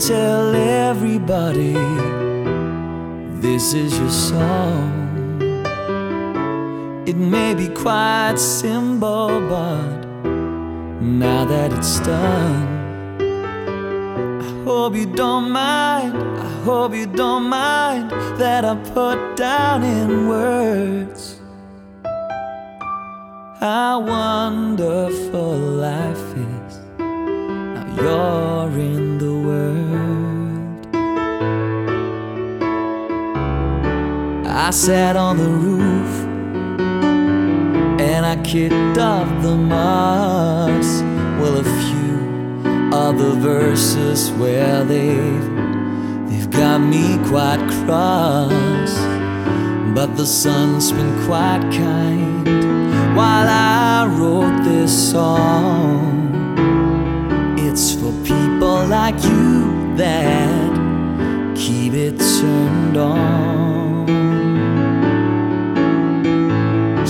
Tell everybody this is your song. It may be quite simple, but now that it's done, I hope you don't mind. I hope you don't mind that I put down in words how wonderful life is. Now you're in I sat on the roof and I kicked off the moss. Well, a few other verses where they've they've got me quite cross, but the sun's been quite kind while I wrote this song. It's for people like you that keep it turned on.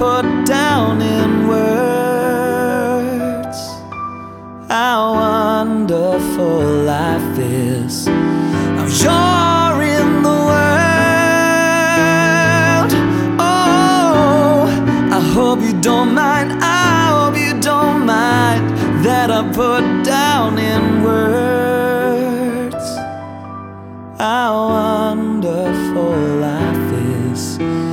Put down in words how wonderful life is. Now you're in the world. Oh, I hope you don't mind. I hope you don't mind that I put down in words how wonderful life is.